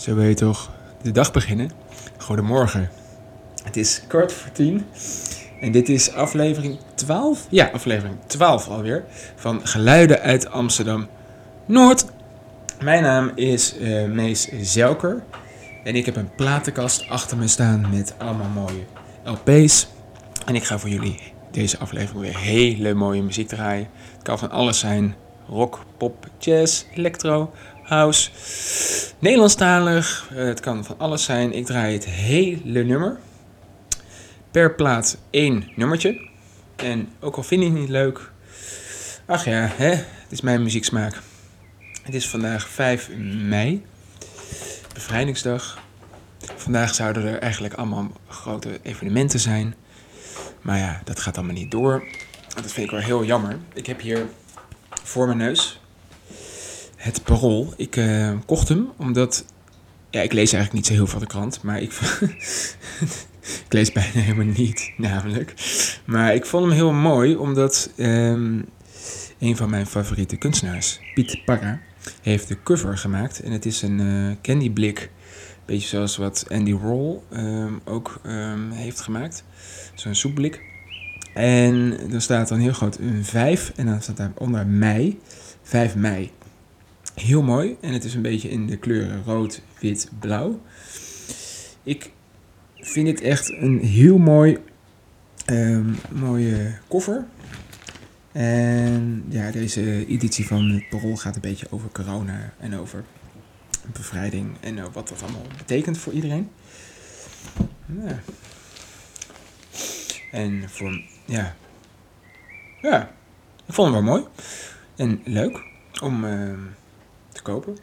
Zo wil je toch de dag beginnen? Goedemorgen. Het is kwart voor tien. En dit is aflevering 12? Ja, aflevering 12 alweer. Van Geluiden uit Amsterdam Noord. Mijn naam is uh, Mees Zelker. En ik heb een platenkast achter me staan met allemaal mooie LP's. En ik ga voor jullie deze aflevering weer hele mooie muziek draaien. Het kan van alles zijn: rock, pop, jazz, electro, house, Nederlandstalig. Uh, het kan van alles zijn. Ik draai het hele nummer. Per plaat één nummertje. En ook al vind je het niet leuk. Ach ja, hè? het is mijn muzieksmaak. Het is vandaag 5 mei. Bevrijdingsdag. Vandaag zouden er eigenlijk allemaal grote evenementen zijn. Maar ja, dat gaat allemaal niet door. Dat vind ik wel heel jammer. Ik heb hier voor mijn neus het Parool. Ik uh, kocht hem omdat... Ja, ik lees eigenlijk niet zo heel veel de krant, maar ik... ik lees bijna helemaal niet, namelijk. Maar ik vond hem heel mooi omdat um, een van mijn favoriete kunstenaars, Piet Parra, heeft de cover gemaakt. En het is een uh, candyblik, beetje zoals wat Andy Roll um, ook um, heeft gemaakt. Zo'n soepblik. En er staat dan heel groot een 5 en dan staat daar onder mei, 5 mei. Heel mooi en het is een beetje in de kleuren rood, wit, blauw. Ik vind het echt een heel mooi, um, mooie koffer. En ja, deze editie van het Parool gaat een beetje over corona en over bevrijding en wat dat allemaal betekent voor iedereen. Ja. En voor, ja, ja, ik vond hem wel mooi en leuk om uh, kopen.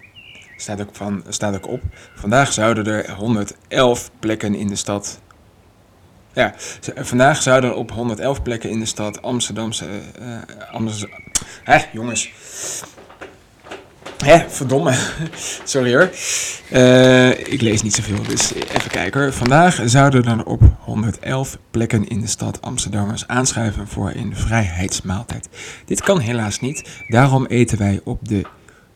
Staat ook, van, staat ook op. Vandaag zouden er 111 plekken in de stad. Ja, vandaag zouden op 111 plekken in de stad Amsterdamse. Uh, Amsterdam, hè, jongens. Hè, verdomme. Sorry hoor. Uh, ik lees niet zoveel, dus even kijken. Vandaag zouden er op 111 plekken in de stad Amsterdammers aanschuiven voor een vrijheidsmaaltijd. Dit kan helaas niet, daarom eten wij op de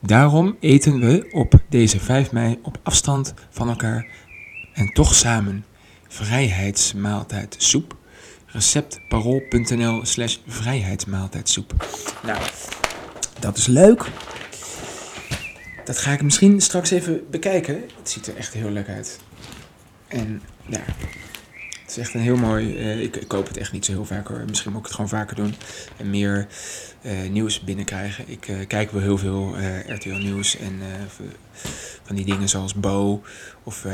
Daarom eten we op deze 5 mei op afstand van elkaar en toch samen. Vrijheidsmaaltijd soep. Recept parool.nl slash vrijheidsmaaltijdsoep. Nou, dat is leuk. Dat ga ik misschien straks even bekijken. Het ziet er echt heel leuk uit. En ja, het is echt een heel mooi. Uh, ik, ik, koop het echt niet zo heel vaak hoor. Misschien moet ik het gewoon vaker doen. En meer uh, nieuws binnenkrijgen. Ik uh, kijk wel heel veel RTL Nieuws en van die dingen zoals Bo of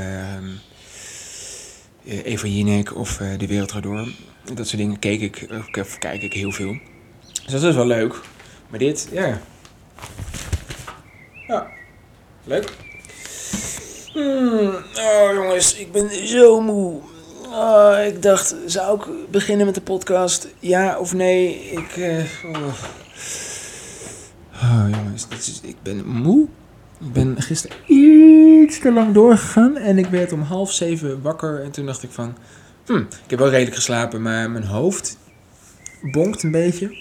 Eva Jinek of De Wereld Gaat Door. Dat soort dingen keek ik, kijk ik heel veel. Dus dat is wel leuk. Maar dit, ja. Ja, leuk. Hmm. Oh jongens, ik ben zo moe. Oh, ik dacht, zou ik beginnen met de podcast? Ja of nee? Ik. Uh, oh. jongens, ik ben moe. Ik ben gisteren iets te lang doorgegaan en ik werd om half zeven wakker. En toen dacht ik van. Hm, ik heb wel redelijk geslapen, maar mijn hoofd bonkt een beetje.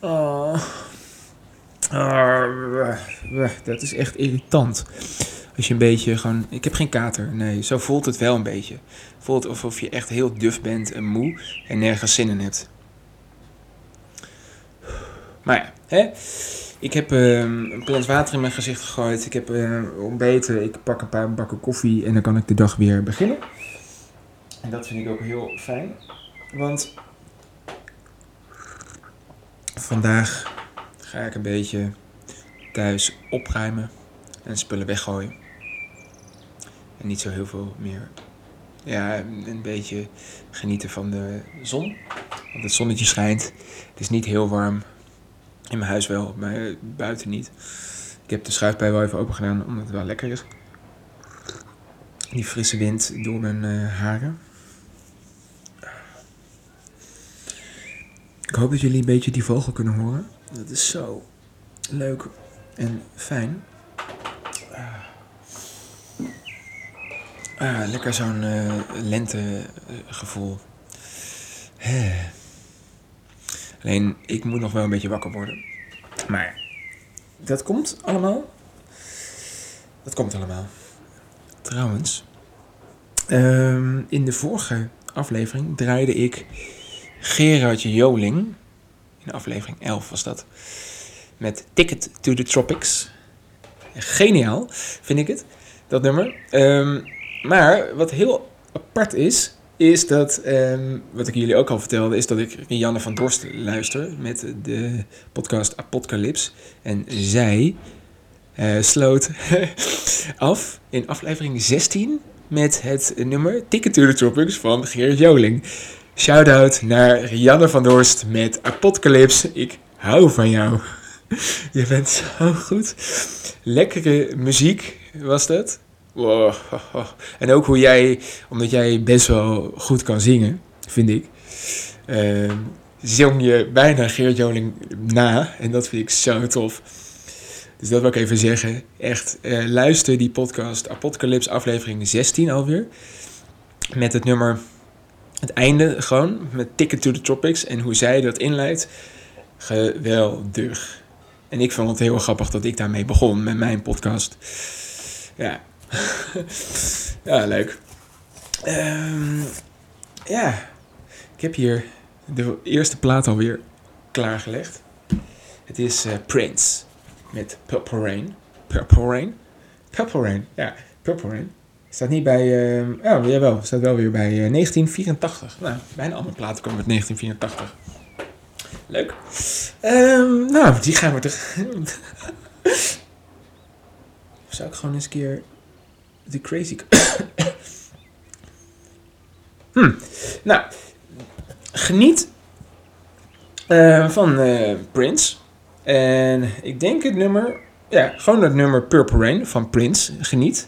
Oh. Oh, dat is echt irritant. Als je een beetje gewoon. Ik heb geen kater. Nee, zo voelt het wel een beetje. Voelt alsof je echt heel duf bent en moe en nergens zin in hebt. Maar ja, hè? Ik heb uh, een plant water in mijn gezicht gegooid. Ik heb uh, ontbeten. Ik pak een paar bakken koffie en dan kan ik de dag weer beginnen. En dat vind ik ook heel fijn. Want vandaag ga ik een beetje thuis opruimen en spullen weggooien. En niet zo heel veel meer. Ja, een beetje genieten van de zon. Want het zonnetje schijnt. Het is niet heel warm. In mijn huis wel, maar buiten niet. Ik heb de schuifpij wel even open gedaan omdat het wel lekker is. Die frisse wind door mijn uh, haren. Ik hoop dat jullie een beetje die vogel kunnen horen. Dat is zo leuk en fijn. Ah, lekker zo'n uh, lentegevoel. Alleen, ik moet nog wel een beetje wakker worden. Maar dat komt allemaal. dat komt allemaal. Trouwens, ehm, in de vorige aflevering draaide ik Gerard Joling. In aflevering 11 was dat. Met Ticket to the Tropics. Geniaal, vind ik het, dat nummer. Ehm, maar wat heel apart is, is dat, ehm, wat ik jullie ook al vertelde, is dat ik Janne van Dorst luister met de podcast Apocalypse. En zij uh, sloot af in aflevering 16 met het nummer Ticket to the Tropics van Gerard Joling. Shout-out naar Janne van Dorst met Apocalypse. Ik hou van jou. Je bent zo goed. Lekkere muziek was dat. Wow. En ook hoe jij, omdat jij best wel goed kan zingen, vind ik. Uh, zong je bijna Geert Joling na. En dat vind ik zo tof. Dus dat wil ik even zeggen. Echt, uh, luister die podcast Apocalypse aflevering 16 alweer. Met het nummer, het einde gewoon, met Ticket to the Tropics. En hoe zij dat inleidt. Geweldig. En ik vond het heel grappig dat ik daarmee begon met mijn podcast. Ja, ja leuk. Um, ja, ik heb hier de eerste plaat alweer klaargelegd. Het is uh, Prince met Purple Rain. Purple Rain? Purple Rain, ja, Purple Rain. Staat niet bij, uh, oh jawel, staat wel weer bij uh, 1984. Nou, bijna alle platen komen uit 1984. Leuk. Um, nou, die gaan we toch. zou ik gewoon eens een keer de crazy. hm. Nou, geniet uh, van uh, Prince. En ik denk het nummer. Ja, gewoon het nummer Purple Rain van Prince. Geniet.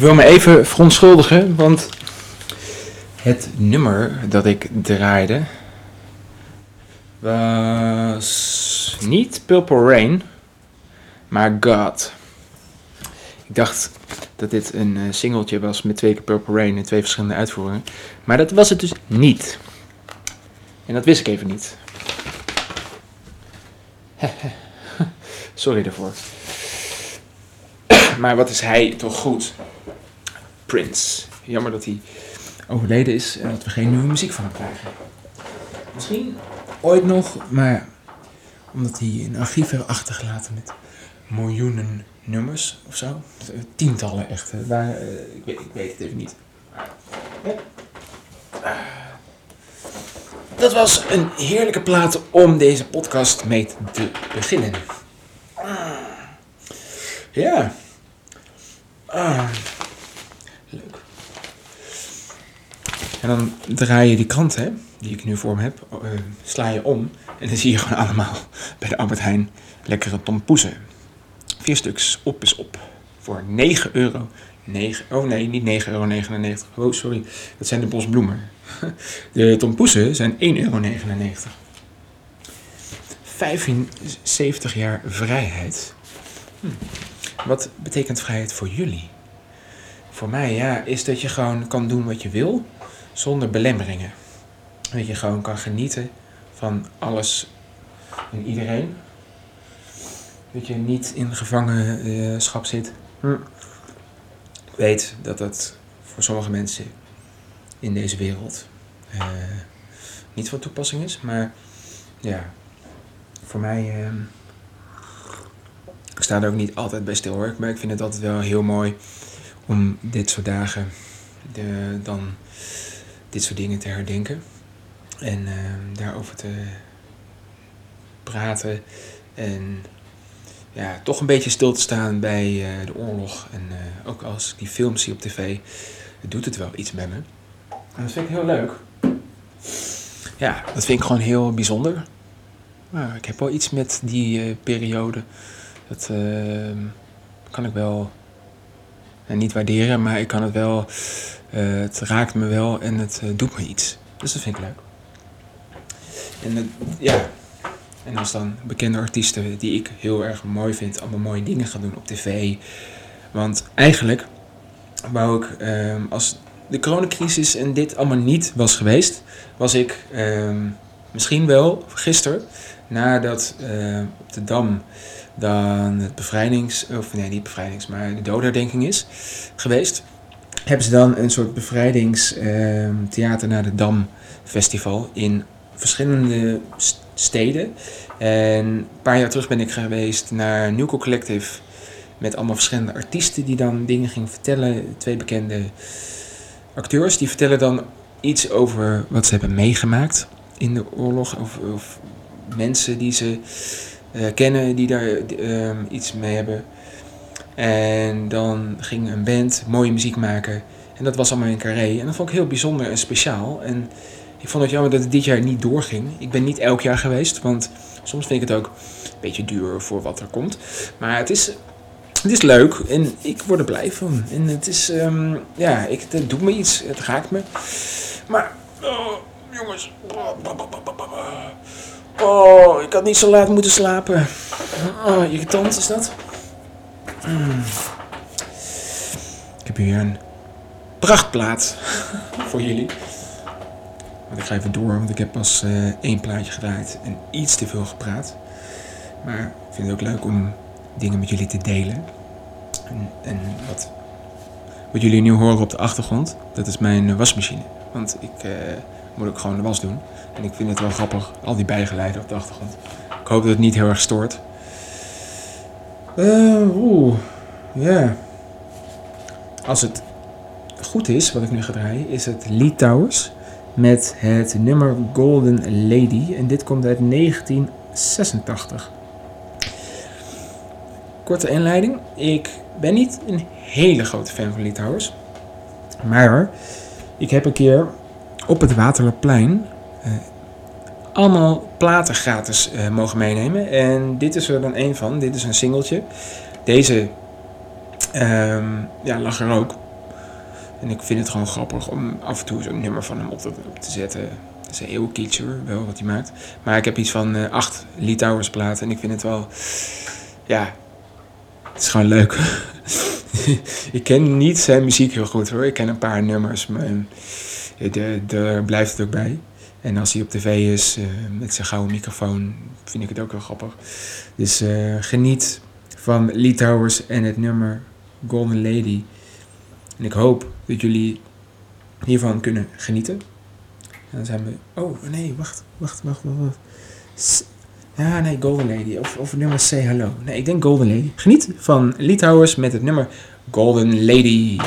Wil me even verontschuldigen, want het nummer dat ik draaide was niet Purple Rain, maar God. Ik dacht dat dit een uh, singeltje was met twee keer Purple Rain en twee verschillende uitvoeringen. Maar dat was het dus niet. En dat wist ik even niet. Sorry daarvoor. maar wat is hij toch goed? Prince. Jammer dat hij overleden is en dat we geen nieuwe muziek van hem krijgen. Misschien ooit nog, maar omdat hij een archief heeft achtergelaten met miljoenen nummers of zo. Tientallen echt. Waar, uh, ik, weet, ik, weet, het even niet. Dat was een heerlijke plaat om deze podcast mee te beginnen. Ja. Ah. En dan draai je die krant, hè, die ik nu voor me heb, uh, sla je om. En dan zie je gewoon allemaal bij de Albert Heijn lekkere tompoezen. Vier stuks, op is op. Voor 9 euro. 9, oh nee, niet 9,99 euro. Oh, sorry. Dat zijn de bosbloemen. De tompoesen zijn 1,99 euro. 75 jaar vrijheid. Hm. Wat betekent vrijheid voor jullie? Voor mij ja, is dat je gewoon kan doen wat je wil zonder belemmeringen. Dat je gewoon kan genieten van alles en iedereen. Dat je niet in gevangenschap zit. Hm. Ik weet dat dat voor sommige mensen in deze wereld uh, niet van toepassing is. Maar ja, voor mij. Uh, ik sta er ook niet altijd bij stil hoor. Maar ik vind het altijd wel heel mooi om dit soort dagen de, dan dit soort dingen te herdenken. En uh, daarover te praten. En ja, toch een beetje stil te staan bij uh, de oorlog. En uh, ook als ik die films zie op tv, doet het wel iets met me. En dat vind ik heel leuk. Ja, dat vind ik gewoon heel bijzonder. Nou, ik heb wel iets met die uh, periode. Dat ehm, kan ik wel niet waarderen, maar ik kan het wel. Het raakt me wel en het doet me iets. Dus dat vind ik leuk. En ja, en als dan bekende artiesten die ik heel erg mooi vind, allemaal mooie dingen gaan doen op tv. Want eigenlijk wou ik, ehm, als de coronacrisis en dit allemaal niet was geweest, was ik ehm, misschien wel gisteren, nadat uh, op de Dam dan het bevrijdings, of nee niet bevrijdings, maar de doodherdenking is geweest, hebben ze dan een soort bevrijdingstheater ehm, naar de Dam festival in verschillende steden. En een paar jaar terug ben ik geweest naar Nuco Collective. Met allemaal verschillende artiesten die dan dingen gingen vertellen. Twee bekende acteurs. Die vertellen dan iets over wat ze hebben meegemaakt in de oorlog. Of, of mensen die ze uh, kennen die daar uh, iets mee hebben. En dan ging een band mooie muziek maken. En dat was allemaal in Carré. En dat vond ik heel bijzonder en speciaal. En ik vond het jammer dat het dit jaar niet doorging. Ik ben niet elk jaar geweest, want soms vind ik het ook een beetje duur voor wat er komt. Maar het is, het is leuk en ik word er blij van. En het is, um, ja, ik, het doet me iets, het raakt me. Maar, oh, jongens. Oh, ik had niet zo laat moeten slapen. Oh, irritant is dat. Mm. Ik heb hier een prachtplaat voor jullie ik ga even door, want ik heb pas uh, één plaatje gedraaid en iets te veel gepraat. Maar ik vind het ook leuk om dingen met jullie te delen. En, en wat, wat jullie nu horen op de achtergrond, dat is mijn wasmachine. Want ik uh, moet ook gewoon de was doen. En ik vind het wel grappig, al die bijgeleiden op de achtergrond. Ik hoop dat het niet heel erg stoort. Uh, Oeh, ja. Als het goed is, wat ik nu ga draaien, is het Lee Towers met het nummer Golden Lady. En dit komt uit 1986. Korte inleiding. Ik ben niet een hele grote fan van Litouwers. Maar ik heb een keer op het Waterloopplein uh, allemaal platen gratis uh, mogen meenemen. En dit is er dan een van. Dit is een singeltje. Deze um, ja, lag er ook. En ik vind het gewoon grappig om af en toe zo'n nummer van hem op te, zetten. Dat is een heel hoor, wel wat hij maakt. Maar ik heb iets van eh, acht Litouwers platen en ik vind het wel... Ja, het is gewoon leuk. ik ken niet zijn muziek heel goed hoor. Ik ken een paar nummers, maar eh, daar blijft het ook bij. En als hij op tv is uh, met zijn gouden microfoon, vind ik het ook wel grappig. Dus uh, geniet van Lee en het nummer Golden Lady. En ik hoop dat jullie hiervan kunnen genieten. En dan zijn we. Oh nee, wacht, wacht, wacht, wacht. Ja, nee, Golden Lady. Of, of nummer Say Hello. Nee, ik denk Golden Lady. Geniet van Lee met het nummer Golden Lady.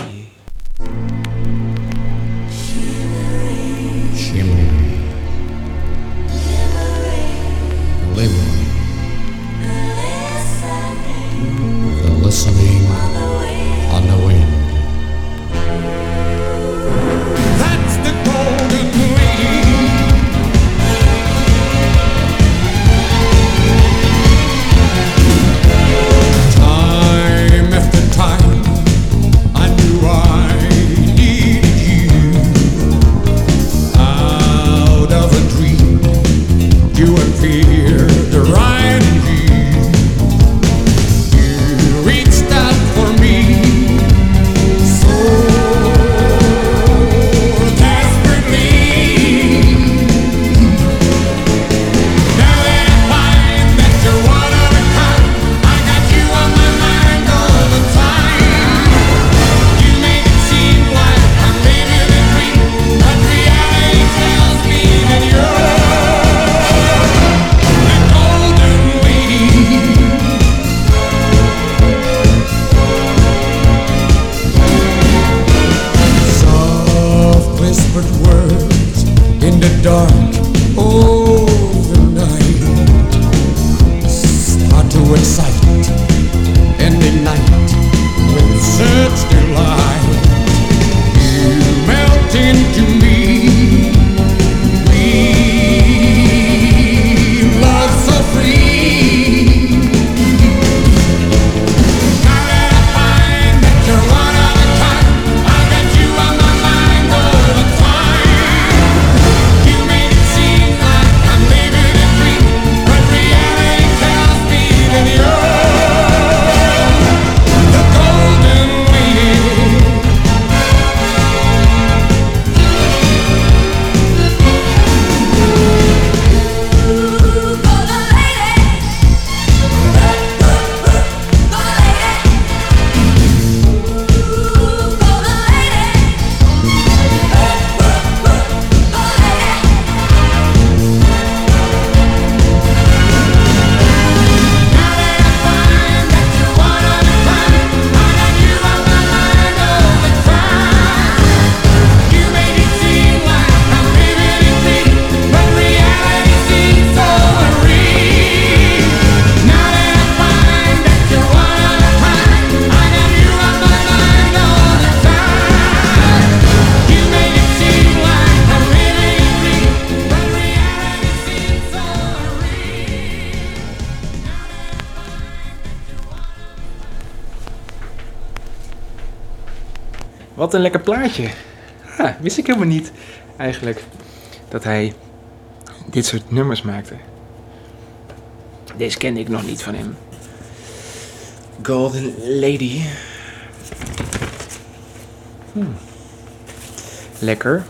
Plaatje. Ah, wist ik helemaal niet eigenlijk dat hij dit soort nummers maakte. Deze kende ik nog niet van hem. Golden Lady. Hmm. Lekker.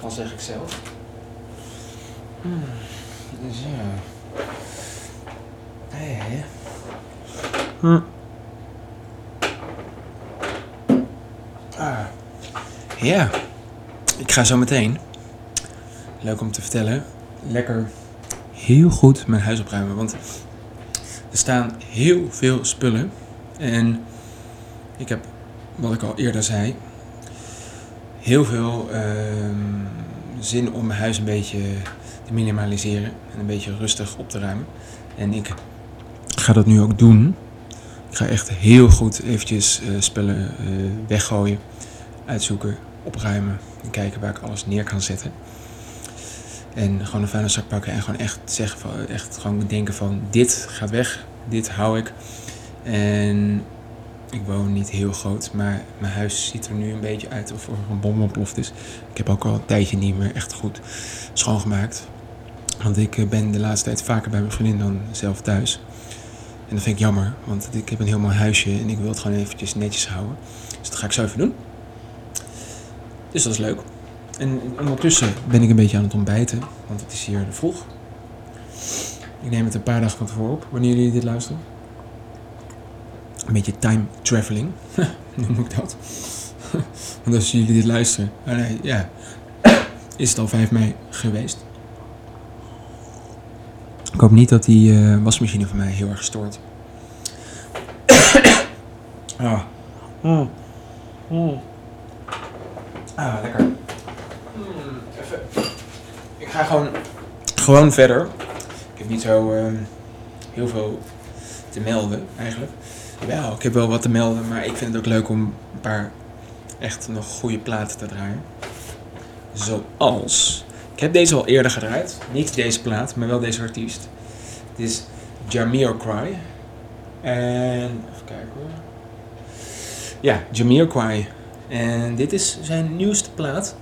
Al zeg ik zelf. Hmm. Dus ja. Hey. Hmm. Ja, ik ga zo meteen, leuk om te vertellen, lekker heel goed mijn huis opruimen. Want er staan heel veel spullen. En ik heb, wat ik al eerder zei, heel veel ehm, zin om mijn huis een beetje te minimaliseren en een beetje rustig op te ruimen. En ik ga dat nu ook doen. Ik ga echt heel goed eventjes uh, spullen uh, weggooien, uitzoeken, opruimen en kijken waar ik alles neer kan zetten. En gewoon een vuilniszak pakken en gewoon echt zeggen van, echt gewoon denken van dit gaat weg, dit hou ik. En Ik woon niet heel groot, maar mijn huis ziet er nu een beetje uit of er een bom ontploft is. Ik heb ook al een tijdje niet meer echt goed schoongemaakt. Want ik eh, ben de laatste tijd vaker bij mijn vriendin dan zelf thuis. En dat vind ik jammer, want ik heb een heel mooi huisje en ik wil het gewoon eventjes netjes houden. Dus dat ga ik zo even doen. Dus dat is leuk. En ondertussen ben ik een beetje aan het ontbijten, want het is hier vroeg. Ik neem het een paar dagen van tevoren op, wanneer jullie dit luisteren. Een beetje time traveling, noem ik dat? want als jullie dit luisteren, nee, ja, is het al 5 mei geweest. Ik hoop niet dat die uh, wasmachine van mij heel erg stoort. ah. Mm. Mm. Ah, lekker. Mm, even. Ik ga gewoon, gewoon verder. Ik heb niet zo uh, heel veel te melden eigenlijk. Wel, ik heb wel wat te melden, maar ik vind het ook leuk om een paar echt nog goede platen te draaien. Zoals ik heb deze al eerder gedraaid. Niet deze plaat, maar wel deze artiest. Dit is Jamiroquai. En even kijken hoor. Ja, Jamiroquai. En dit is zijn nieuwste plaat.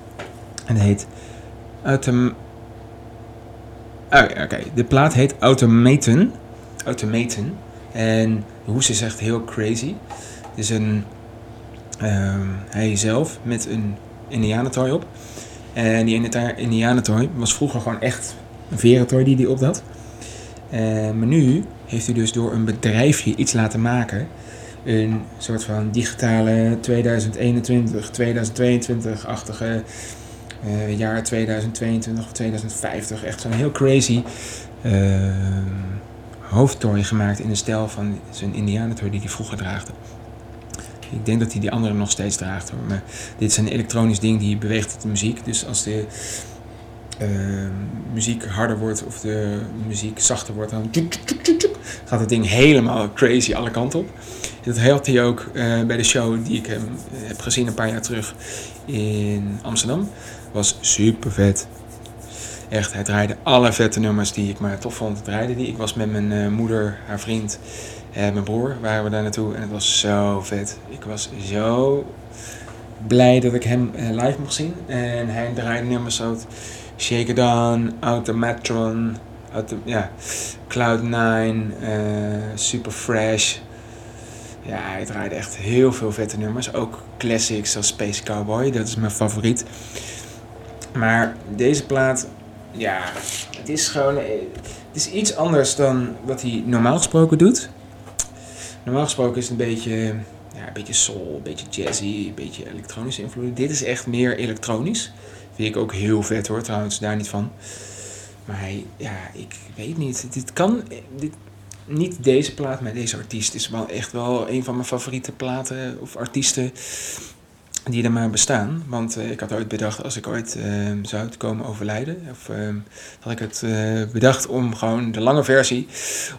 En het heet Autom... Oh, oké. De plaat heet Automaten. Automaten. En de hoes is echt heel crazy. Het is een... Um, hij zelf met een indianentooi op. En die indianentooi was vroeger gewoon echt een verentooi die hij op had. Uh, maar nu heeft hij dus door een bedrijfje iets laten maken. Een soort van digitale 2021, 2022-achtige uh, jaar 2022 of 2050. Echt zo'n heel crazy uh, hoofdtooi gemaakt in de stijl van zijn indianentooi die hij vroeger draagde. Ik denk dat hij die andere nog steeds draagt hoor. Maar dit is een elektronisch ding die beweegt met de muziek. Dus als de uh, muziek harder wordt of de muziek zachter wordt, dan gaat het ding helemaal crazy alle kanten op. Dat had hij ook uh, bij de show die ik hem heb gezien een paar jaar terug in Amsterdam. Was super vet. Echt, hij draaide alle vette nummers die ik maar tof vond. Draaide die. Ik was met mijn uh, moeder, haar vriend en mijn broer waren we daar naartoe. En het was zo vet. Ik was zo blij dat ik hem live mocht zien. En hij draaide nummers zoals Shake It On, Automatron, Auto, ja, Cloud9, uh, Super Fresh. Ja, hij draaide echt heel veel vette nummers. Ook classics zoals Space Cowboy, dat is mijn favoriet. Maar deze plaat, ja, het is gewoon. Het is iets anders dan wat hij normaal gesproken doet. Normaal gesproken is het een beetje, ja, een beetje soul, een beetje jazzy, een beetje elektronische invloeden. Dit is echt meer elektronisch. Vind ik ook heel vet hoor, trouwens, daar niet van. Maar hij, ja, ik weet niet. Dit kan, dit, niet deze plaat, maar deze artiest is wel echt wel een van mijn favoriete platen of artiesten die er maar bestaan. Want uh, ik had ooit bedacht, als ik ooit uh, zou komen overlijden, of had ik het eh, bedacht om gewoon de lange versie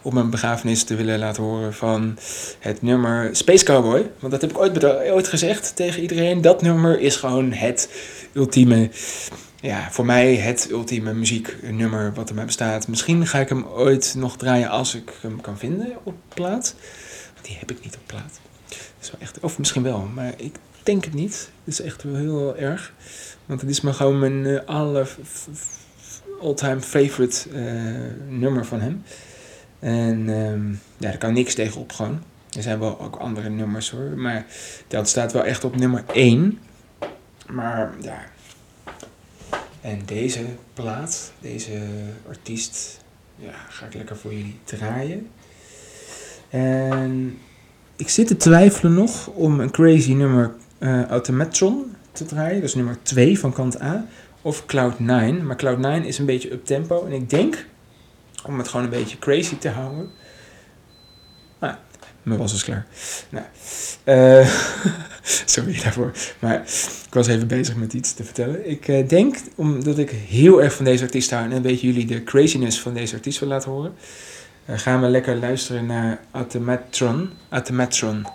op mijn begrafenis te willen laten horen van het nummer Space Cowboy. Want dat heb ik ooit, ooit gezegd tegen iedereen. Dat nummer is gewoon het ultieme, ja, voor mij het ultieme muzieknummer wat er maar bestaat. Misschien ga ik hem ooit nog draaien als ik hem kan vinden op plaat. Die heb ik niet op plaat. Echt, of misschien wel, maar ik denk het niet. Het is echt wel heel erg. Want het is maar gewoon mijn uh, all-time favorite uh, nummer van hem. En um, ja, daar kan niks tegen op gewoon. Er zijn wel ook andere nummers hoor. Maar dat staat wel echt op nummer 1. Maar ja. En deze plaat, deze artiest, ja, ga ik lekker voor jullie draaien. En ik zit te twijfelen nog om een crazy nummer uh, Automatron te draaien. Is nummer 2 van kant A. Of Cloud9. Maar Cloud9 is een beetje up tempo. En ik denk, om het gewoon een beetje crazy te houden. Ah, mijn was is klaar. Nou, uh, sorry daarvoor. Maar ik was even bezig met iets te vertellen. Ik uh, denk, omdat ik heel erg van deze artiest hou en een beetje jullie de craziness van deze artiest wil laten horen, gaan we lekker luisteren naar Automatron. Automatron.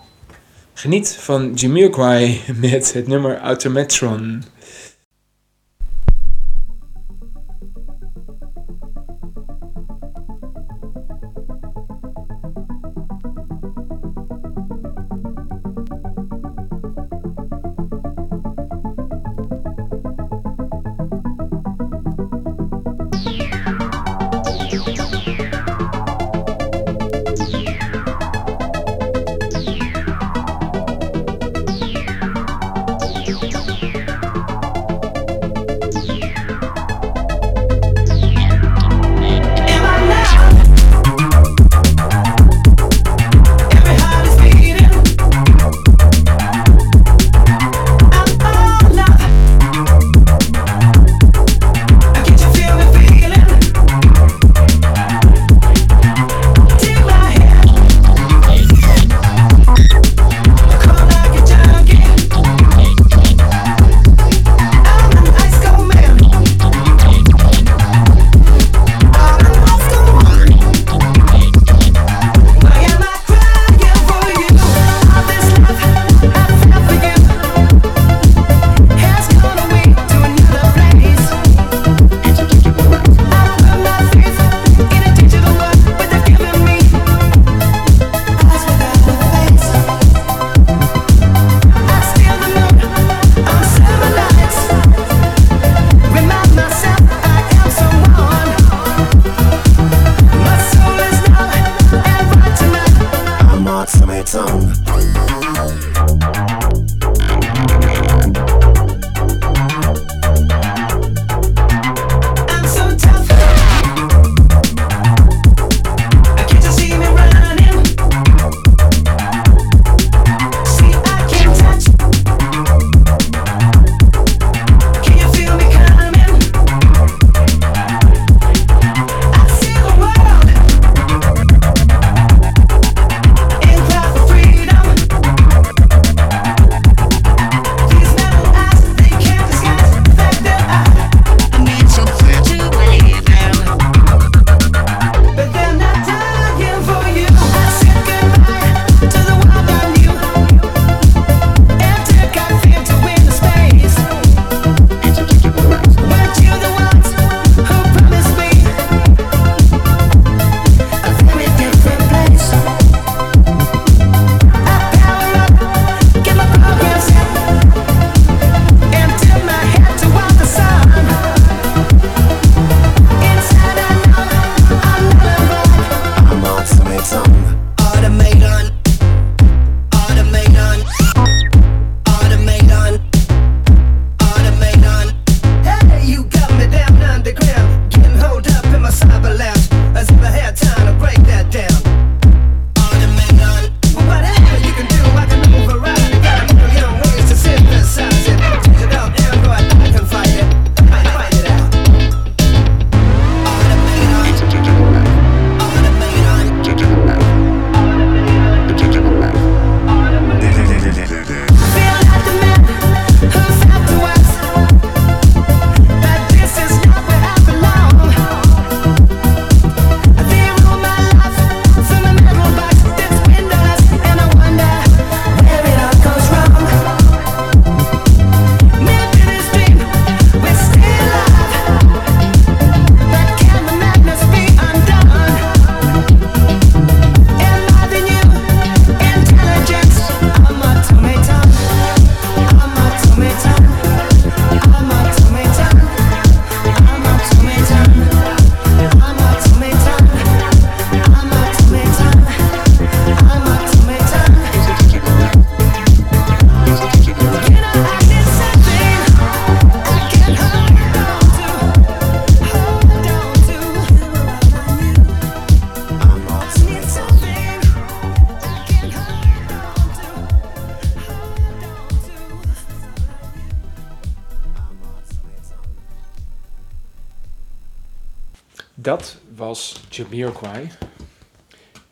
Geniet van Jamiroquai met het nummer Automatron.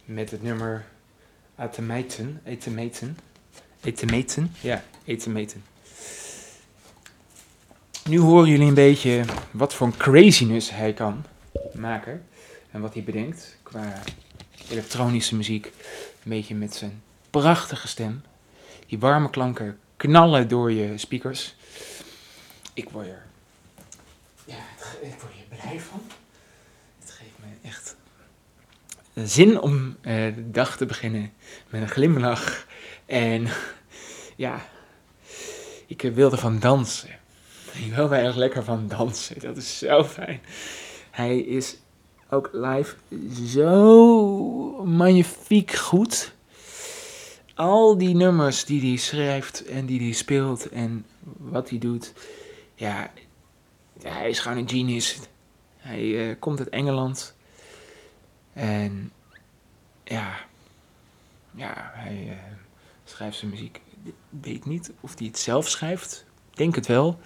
Met het nummer Atemeten, Etemeten, Etemeten, ja, Etemeten. Nu horen jullie een beetje wat voor een craziness hij kan maken en wat hij bedenkt qua elektronische muziek. Een beetje met zijn prachtige stem. Die warme klanken knallen door je speakers. Ik word er, ja, ik word hier blij van. Het geeft me echt zin om eh, de dag te beginnen met een glimlach. En ja, ik wilde van dansen. Ik wil wel erg lekker van dansen. Dat is zo fijn. Hij is ook live zo magnifiek goed. Al die nummers die hij schrijft en die hij speelt en wat hij doet. Ja, hij is gewoon een genius. Hij uh, komt uit Engeland. En ja, ja hij uh, schrijft zijn muziek. Ik weet niet of hij het zelf schrijft. Denk het wel.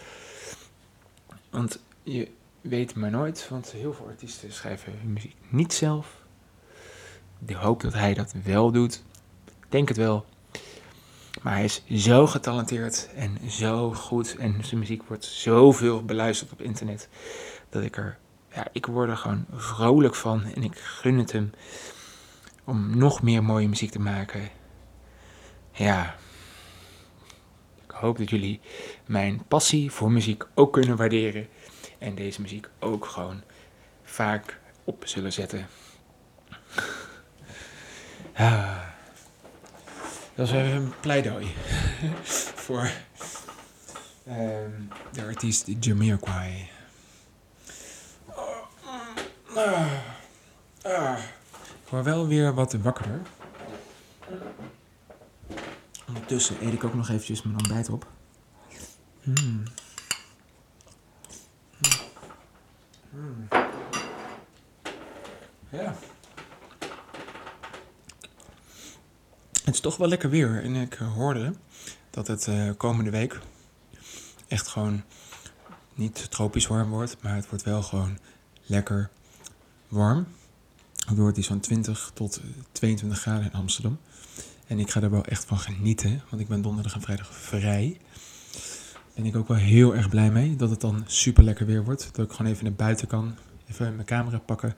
Want je weet maar nooit, want heel veel artiesten schrijven hun muziek niet zelf. Ik hoop dat hij dat wel doet. Denk het wel. Maar hij is zo getalenteerd en zo goed. En zijn muziek wordt zoveel beluisterd op internet. Dat ik er, ja, ik word er gewoon vrolijk van. En ik gun het hem om nog meer mooie muziek te maken. Ja. Ik hoop dat jullie mijn passie voor muziek ook kunnen waarderen. En deze muziek ook gewoon vaak op zullen zetten. Ah. Dat is even een pleidooi voor um, de artiest Jamiroquai. Uh, uh, ik word wel weer wat wakkerder. Ondertussen eet ik ook nog eventjes mijn ontbijt op. Mm. Mm. Ja. Het is toch wel lekker weer. En ik hoorde dat het uh, komende week echt gewoon niet tropisch warm wordt. Maar het wordt wel gewoon lekker warm. Het wordt iets van 20 tot 22 graden in Amsterdam. En ik ga er wel echt van genieten. Want ik ben donderdag en vrijdag vrij. Ben ik ook wel heel erg blij mee dat het dan super lekker weer wordt. Dat ik gewoon even naar buiten kan. Even mijn camera pakken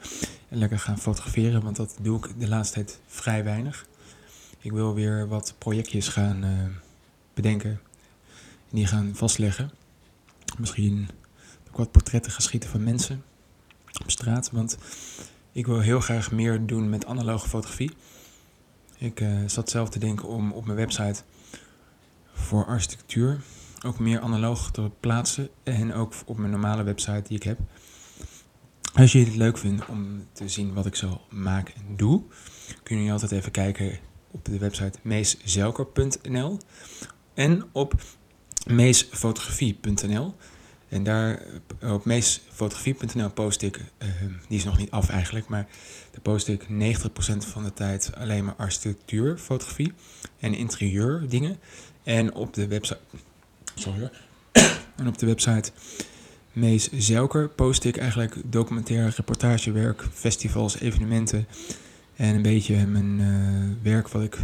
en lekker gaan fotograferen. Want dat doe ik de laatste tijd vrij weinig. Ik wil weer wat projectjes gaan uh, bedenken. En die gaan vastleggen. Misschien ook wat portretten gaan schieten van mensen op straat. Want ik wil heel graag meer doen met analoge fotografie. Ik uh, zat zelf te denken om op mijn website voor architectuur ook meer analoog te plaatsen. En ook op mijn normale website die ik heb. Als je het leuk vindt om te zien wat ik zo maak en doe, kun je altijd even kijken op de website meeszelker.nl en op meesfotografie.nl. En daar op meesfotografie.nl post ik, uh, die is nog niet af eigenlijk, maar daar post ik 90% van de tijd alleen maar architectuurfotografie en interieur dingen. En op de website, sorry en op de website Mees Zelker post ik eigenlijk documentaire reportagewerk, festivals, evenementen en een beetje mijn uh, werk wat ik.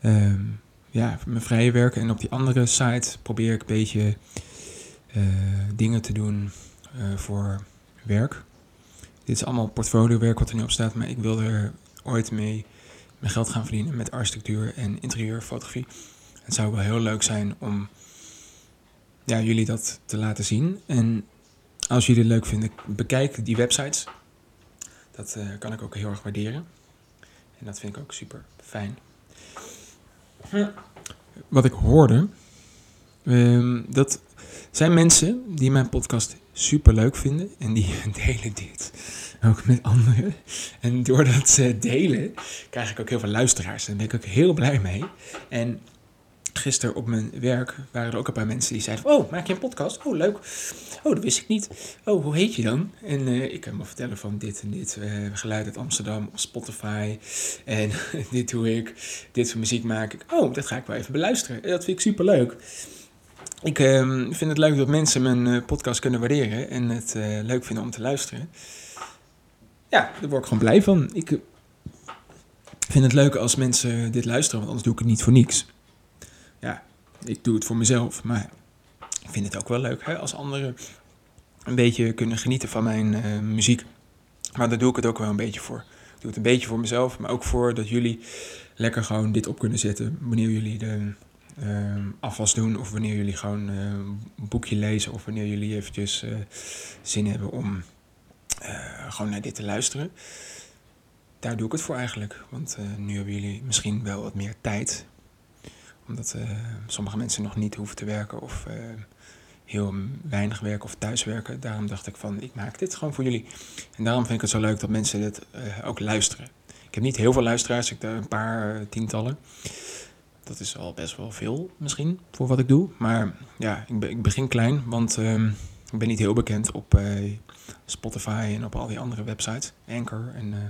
Uh, ja, mijn vrije werk. En op die andere site probeer ik een beetje dingen te doen uh, voor werk. Dit is allemaal portfoliowerk wat er nu op staat, maar ik wil er ooit mee mijn geld gaan verdienen met architectuur en interieurfotografie. Het zou wel heel leuk zijn om ja, jullie dat te laten zien. En als jullie het leuk vinden, bekijk die websites. Dat uh, kan ik ook heel erg waarderen. En dat vind ik ook super fijn. Wat ik hoorde, um, dat zijn mensen die mijn podcast super leuk vinden. En die delen dit ook met anderen. En door dat uh, delen krijg ik ook heel veel luisteraars. En daar ben ik ook heel blij mee. En gisteren op mijn werk waren er ook een paar mensen die zeiden: Oh, maak je een podcast? Oh, leuk. Oh, dat wist ik niet. Oh, hoe heet je dan? En uh, ik kan me vertellen van dit en dit. Uh, geluid uit Amsterdam of Spotify. En dit doe ik. Dit voor muziek maak ik. Oh, dat ga ik wel even beluisteren. Dat vind ik super leuk. Ik ehm, vind het leuk dat mensen mijn eh, podcast kunnen waarderen en het eh, leuk vinden om te luisteren. Ja, daar word ik gewoon blij van. Ik eh, vind het leuk als mensen dit luisteren, want anders doe ik het niet voor niks. Ja, ik doe het voor mezelf, maar ik vind het ook wel leuk hè, als anderen een beetje kunnen genieten van mijn muziek. Maar daar doe ik het ook wel een beetje voor. Ik doe het een beetje voor mezelf, maar ook voor dat jullie lekker gewoon dit op kunnen zetten. Wanneer jullie de eh, afwas doen of wanneer jullie gewoon een boekje lezen of wanneer jullie eventjes eh, zin hebben om eh, gewoon naar dit te luisteren. Daar doe ik het voor eigenlijk. Want eh, nu hebben jullie misschien wel wat meer tijd. Omdat sommige mensen nog niet hoeven te werken of heel weinig werken of thuiswerken. Daarom dacht ik van, ik maak dit gewoon voor jullie. En daarom vind ik het zo leuk dat mensen dit ook luisteren. Ik heb niet heel veel luisteraars, ik heb een paar tientallen. Dat is al best wel veel misschien voor wat ik doe. Maar ja, ik, ik begin klein, want ehm, ik ben niet heel bekend op eh, Spotify en op al die andere websites. Anchor en eh,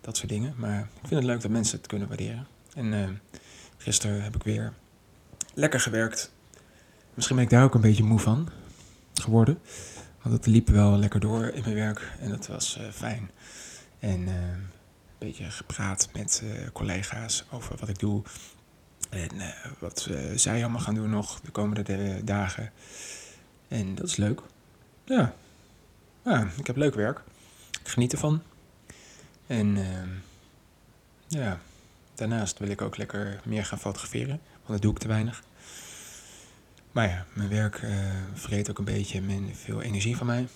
dat soort dingen. Maar ik vind het leuk dat mensen het kunnen waarderen. En eh, gisteren heb ik weer lekker gewerkt. Misschien ben ik daar ook een beetje moe van geworden. Want het liep wel lekker door in mijn werk en dat was fijn. En eh, een beetje gepraat met collega's over wat ik doe. En eh, wat eh, zij allemaal gaan doen nog de komende dagen. En dat is leuk. Ja. ik heb leuk werk. Ik geniet ervan. En ehm, ja, daarnaast wil ik ook lekker meer gaan fotograferen. Want dat doe ik te weinig. Maar ja, mijn werk eh vreet ook een beetje min veel energie van mij.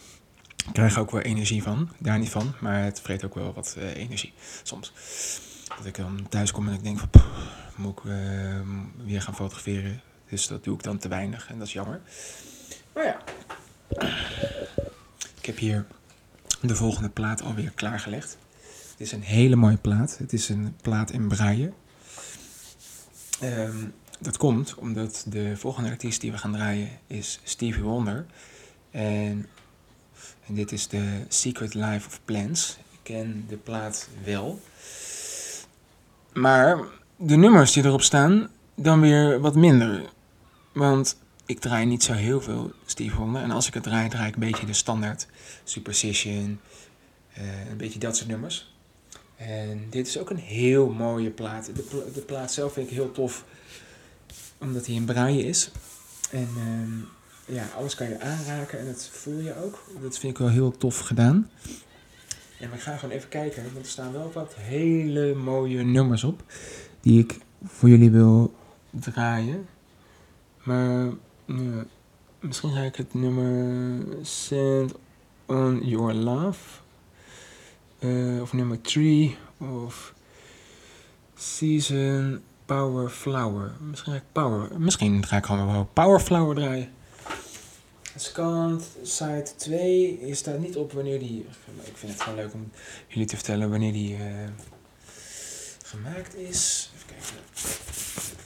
Ik krijg ook wel energie van, daar niet van, maar het vreet ook wel wat energie soms. Dat ik dan thuis kom en ik denk van, "Poeh, moet ik eh, weer gaan fotograferen? Dus dat doe ik dan te weinig en dat is jammer. Maar ja, ik heb hier de volgende plaat alweer klaargelegd. Het is een hele mooie plaat. Het is een plaat in braille. Ehm, dat komt omdat de volgende artiest die we gaan draaien is Stevie Wonder. En, en dit is de Secret Life of Plants. Ik ken de plaat wel. Maar de nummers die erop staan, dan weer wat minder. Want ik draai niet zo heel veel Stevie Wonder. En als ik het draai, draai ik een beetje de standaard Superstition. eh, een beetje dat soort nummers. En dit is ook een heel mooie plaat. De, pla- de plaat zelf vind ik heel tof, omdat hij in braille is. En ehm, ja, alles kan je aanraken en dat voel je ook. Dat vind ik wel heel tof gedaan. En we gaan gewoon even kijken, want er staan wel wat hele mooie nummers op. Die ik voor jullie wil draaien. Maar ja, misschien ga ik het nummer Send on Your Love. eh, of nummer 3. Of Season Power Flower. Misschien ga ik Power. Misschien ga ik gewoon wel Power Flower draaien. Scant Side 2 is daar niet op wanneer die. Ik vind het gewoon leuk om jullie te vertellen wanneer die eh, gemaakt is. Even kijken.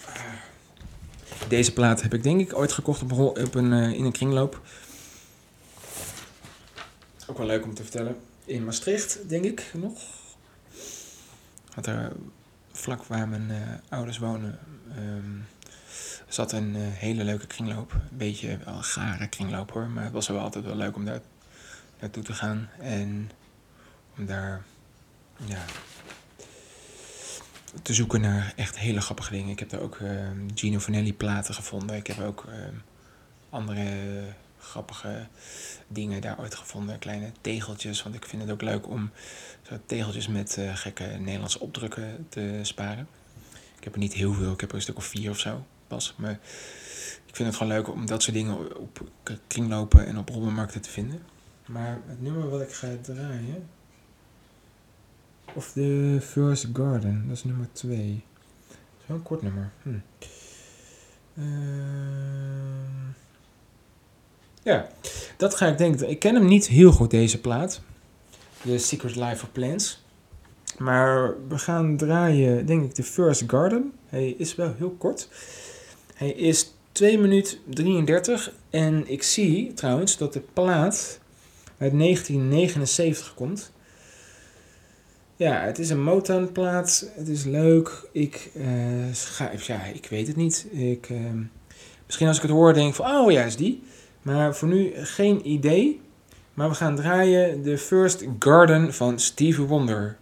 Ah. Deze plaat heb ik denk ik ooit gekocht op, op een, eh, in een kringloop. Ook wel leuk om te vertellen. In Maastricht, denk ik nog. Had er vlak waar mijn eh, ouders wonen, ehm, zat een eh, hele leuke kringloop. Een beetje wel een gare kringloop hoor, maar het was wel altijd wel leuk om daar naartoe te gaan. En om daar, ja, te zoeken naar echt hele grappige dingen. Ik heb daar ook ehm, Gino Vanelli platen gevonden. Ik heb ook ehm, andere grappige dingen daar ooit gevonden. Kleine tegeltjes, want ik vind het ook leuk om zo tegeltjes met eh, gekke Nederlandse opdrukken te sparen. Ik heb er niet heel veel, ik heb er een stuk of vier of zo Maar ik vind het gewoon leuk om dat soort dingen op kringlopen en op rommelmarkten te vinden. Maar het nummer wat ik ga draaien... Of de First Garden, dat is nummer 2. Dat is wel een kort nummer. Hm. Ehm, ja, dat ga ik denken. Ik ken hem niet heel goed, deze plaat. The Secret Life of Plants. Maar we gaan draaien, denk ik, de First Garden. Hij is wel heel kort. Hij is 2 minuten 33. En ik zie trouwens dat de plaat uit 1979 komt. Ja, het is een Motown plaat. Het is leuk. Ik, ga, ja, ik weet het niet. Ik, ehm, Misschien als ik het hoor, denk ik van, oh ja, is die. Maar voor nu geen idee. Maar we gaan draaien de First Garden van Stevie Wonder.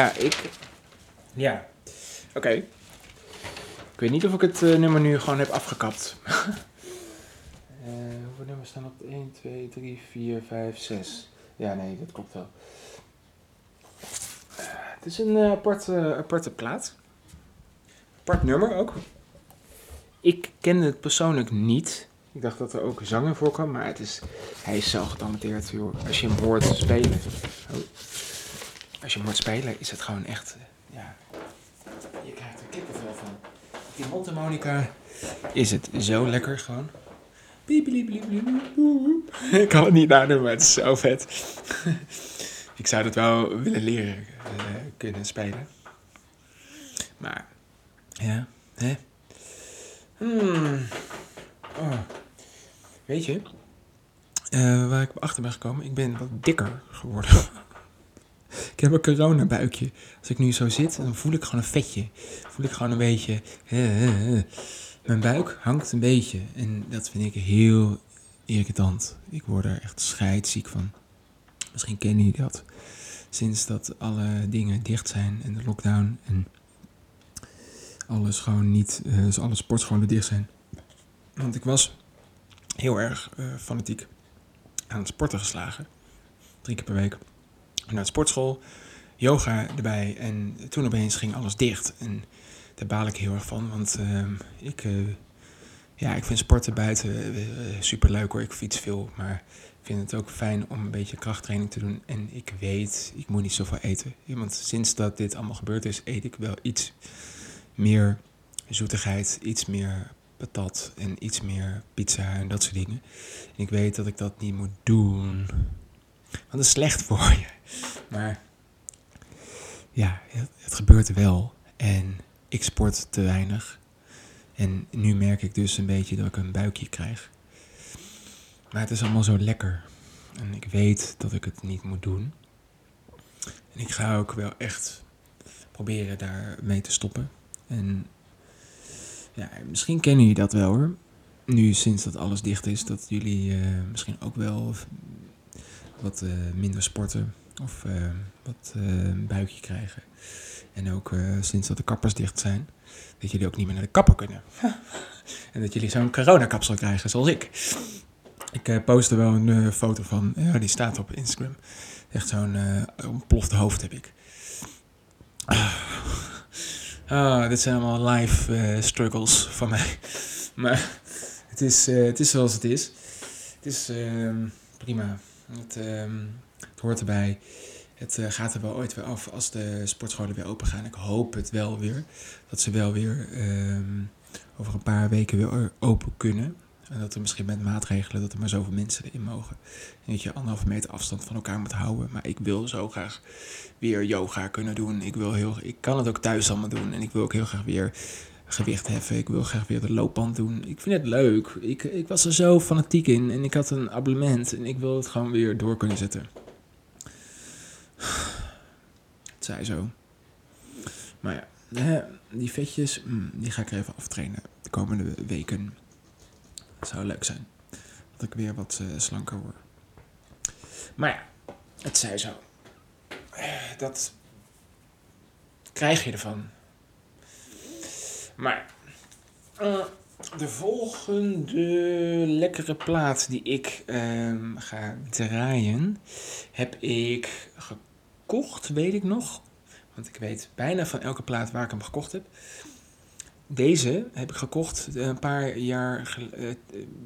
Ja, ik. Ja. Oké. Ik weet niet of ik het uh, nummer nu gewoon heb afgekapt. uh, hoeveel nummers staan op? 1, 2, 3, 4, 5, 6. Ja, nee, dat klopt wel. Uh, het is een aparte, aparte plaat. Apart nummer ook. Ik kende het persoonlijk niet. Ik dacht dat er ook zanger voor kwam, maar het is, hij is zo getalenteerd. Joh. Als je hem hoort spelen. Oh. Als je hoort spelen, is het gewoon echt. Ja, je krijgt er kippenvel van. Die mondharmonica is het zo lekker gewoon. Ik kan het niet nadoen, maar het is zo vet. Ik zou dat wel willen leren uh, kunnen spelen. Maar, ja, hè. Hmm. Oh. Weet je, uh, waar ik achter ben gekomen, ik ben wat dikker geworden. ik heb een coronabuikje. Als ik nu zo zit, dan voel ik gewoon een vetje. Voel ik gewoon een beetje. Mijn buik hangt een beetje. En dat vind ik heel irritant. Ik word er echt scheidziek van. Misschien kennen jullie dat. Sinds dat alle dingen dicht zijn en de lockdown en alles gewoon niet, dus alle sportscholen dicht zijn. Want ik was heel erg uh, fanatiek aan het sporten geslagen. Drie keer per week. Naar de sportschool, yoga erbij en toen opeens ging alles dicht. En daar baal ik heel erg van, want uh, ik, uh, ja, ik vind sporten buiten super leuk hoor. Ik fiets veel, maar ik vind het ook fijn om een beetje krachttraining te doen. En ik weet, ik moet niet zoveel eten. Want sinds dat dit allemaal gebeurd is, eet ik wel iets meer zoetigheid, iets meer patat en iets meer pizza en dat soort dingen. En ik weet dat ik dat niet moet doen. Dat is slecht voor je. Maar ja, het, gebeurt wel. En ik sport te weinig. En nu merk ik dus een beetje dat ik een buikje krijg. Maar het is allemaal zo lekker. En ik weet dat ik het niet moet doen. En ik ga ook wel echt proberen daar mee te stoppen. En ja, misschien kennen jullie dat wel hoor. nu sinds dat alles dicht is, dat jullie eh, misschien ook wel wat eh, minder sporten of eh, wat een buikje krijgen. En ook sinds dat de kappers dicht zijn, dat jullie ook niet meer naar de kapper kunnen. en dat jullie zo'n coronakapsel krijgen, zoals ik. Ik postte wel een foto van, ja, die staat op Instagram. Echt zo'n ontplofte hoofd heb ik. Ah, dit zijn allemaal live struggles van mij. Maar het is, uh, het is zoals het is. Het is uh, prima. Het, uh, het, hoort erbij. Het uh, gaat er wel ooit weer af als de sportscholen weer open gaan. Ik hoop het wel weer. Dat ze wel weer ehm, over een paar weken weer open kunnen. En dat er misschien met maatregelen dat er maar zoveel mensen erin mogen. En dat je anderhalve meter afstand van elkaar moet houden. Maar ik wil zo graag weer yoga kunnen doen. Ik, wil heel, ik kan het ook thuis allemaal doen. En ik wil ook heel graag weer gewicht heffen. Ik wil graag weer de loopband doen. Ik vind het leuk. Ik, ik was er zo fanatiek in en ik had een abonnement en ik wil het gewoon weer door kunnen zetten. Het zij zo. Maar ja, die vetjes, mm, die ga ik even aftrainen de komende weken. Dat zou leuk zijn. Dat ik weer wat uh, slanker word. Maar ja, het zij zo. Dat krijg je ervan. Maar uh, de volgende lekkere plaat die ik um, ga draaien, heb ik gekocht, weet ik nog. Want ik weet bijna van elke plaat waar ik hem gekocht heb. Deze heb ik gekocht een paar jaar, uh,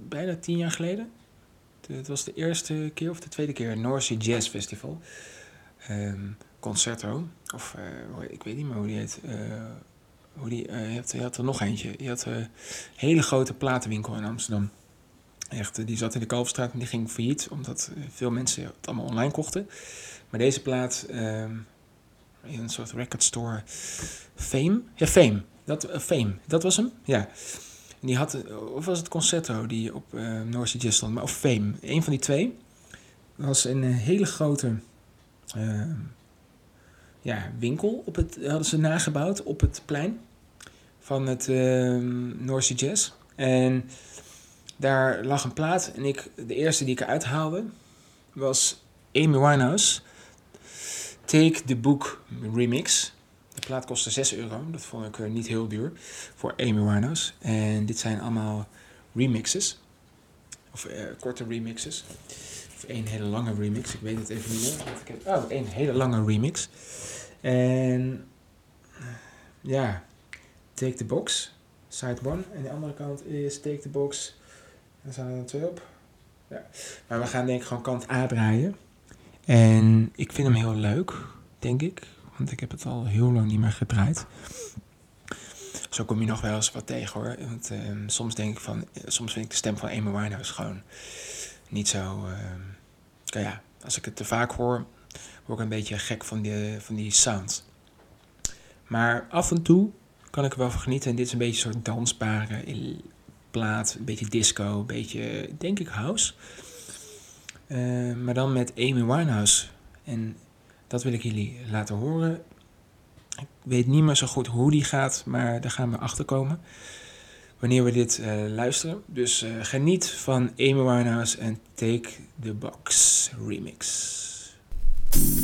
bijna tien jaar geleden. Het was de eerste keer of de tweede keer, North Jazz Festival. Um, concerto, of ik weet niet meer hoe die heet. Hoe die, uh, je, had, er nog eentje. Je had een hele grote platenwinkel in Amsterdam. Echt, eh, die zat in de Kalverstraat en die ging failliet, omdat eh, veel mensen het allemaal online kochten. Maar deze plaat, uh, in een soort record store, Fame? Ja, Fame. Dat, Fame, dat was hem, ja. En die had, of was het Concerto die op uh, North maar of Fame. Een van die twee was een hele grote ehm, ja, winkel op het, hadden ze nagebouwd op het plein van het uh, Noorse Jazz. En daar lag een plaat en ik, de eerste die ik eruit haalde was Amy Winehouse. Take the Book Remix. De plaat kostte 6 euro. Dat vond ik niet heel duur voor Amy Winehouse. En dit zijn allemaal remixes. Of uh, korte remixes. Of één hele lange remix. Ik weet het even niet meer. Oh, één hele lange remix. En ja, Take the Box, side one. En de andere kant is Take the Box. En er staan er twee op. Ja. Maar we gaan denk ik gewoon kant A draaien. En ik vind hem heel leuk, denk ik. Want ik heb het al heel lang niet meer gedraaid. Zo kom je nog wel eens wat tegen hoor. Want ehm, soms denk ik van, soms vind ik de stem van Amy Winehouse gewoon niet zo. Uh, ja, als ik het te vaak hoor, word een beetje gek van die, van die sound. Maar af en toe kan ik er wel van genieten. En dit is een beetje een soort dansbare plaat. Een beetje disco, een beetje, denk ik, house. Uh, maar dan met Amy Winehouse. En dat wil ik jullie laten horen. Ik weet niet meer zo goed hoe die gaat, maar daar gaan we achter komen. Wanneer we dit uh, luisteren. Dus uh, geniet van Amy Winehouse en Take the Box remix. thank you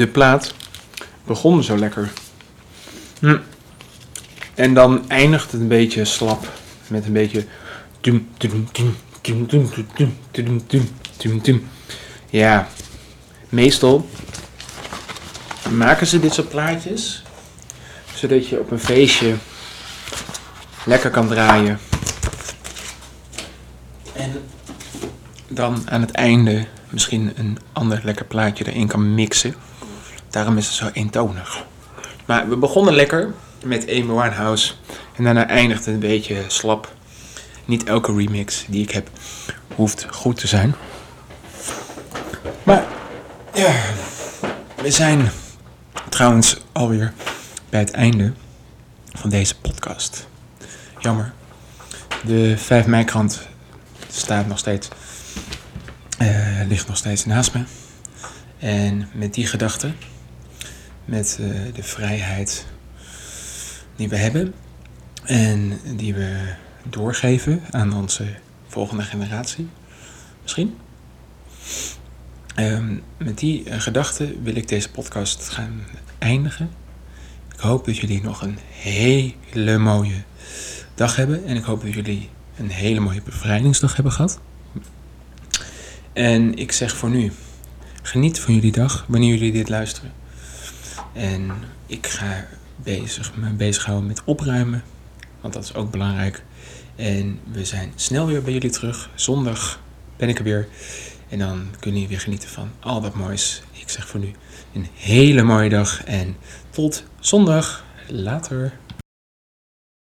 de plaat begon zo lekker. En dan eindigt het een beetje slap. Met een beetje. Ja, meestal maken ze dit soort plaatjes. Zodat je op een feestje lekker kan draaien. En dan aan het einde misschien een ander lekker plaatje erin kan mixen. Daarom is het zo eentonig. Maar we begonnen lekker met Amy Winehouse. En daarna eindigt het een beetje slap. Niet elke remix die ik heb hoeft goed te zijn. Maar ja, we zijn trouwens alweer bij het einde van deze podcast. Jammer. De 5 mei krant staat nog steeds, uh, ligt nog steeds naast me. En met die gedachte, met uh, de vrijheid die we hebben en die we doorgeven aan onze volgende generatie, misschien. Um, met die uh, gedachte wil ik deze podcast gaan eindigen. Ik hoop dat jullie nog een hele mooie dag hebben. En ik hoop dat jullie een hele mooie bevrijdingsdag hebben gehad. En ik zeg voor nu, geniet van jullie dag wanneer jullie dit luisteren. En ik ga bezig, me bezighouden met opruimen, want dat is ook belangrijk. En we zijn snel weer bij jullie terug. Zondag ben ik er weer. En dan kunnen jullie weer genieten van al dat moois. Ik zeg voor nu een hele mooie dag en tot zondag. Later.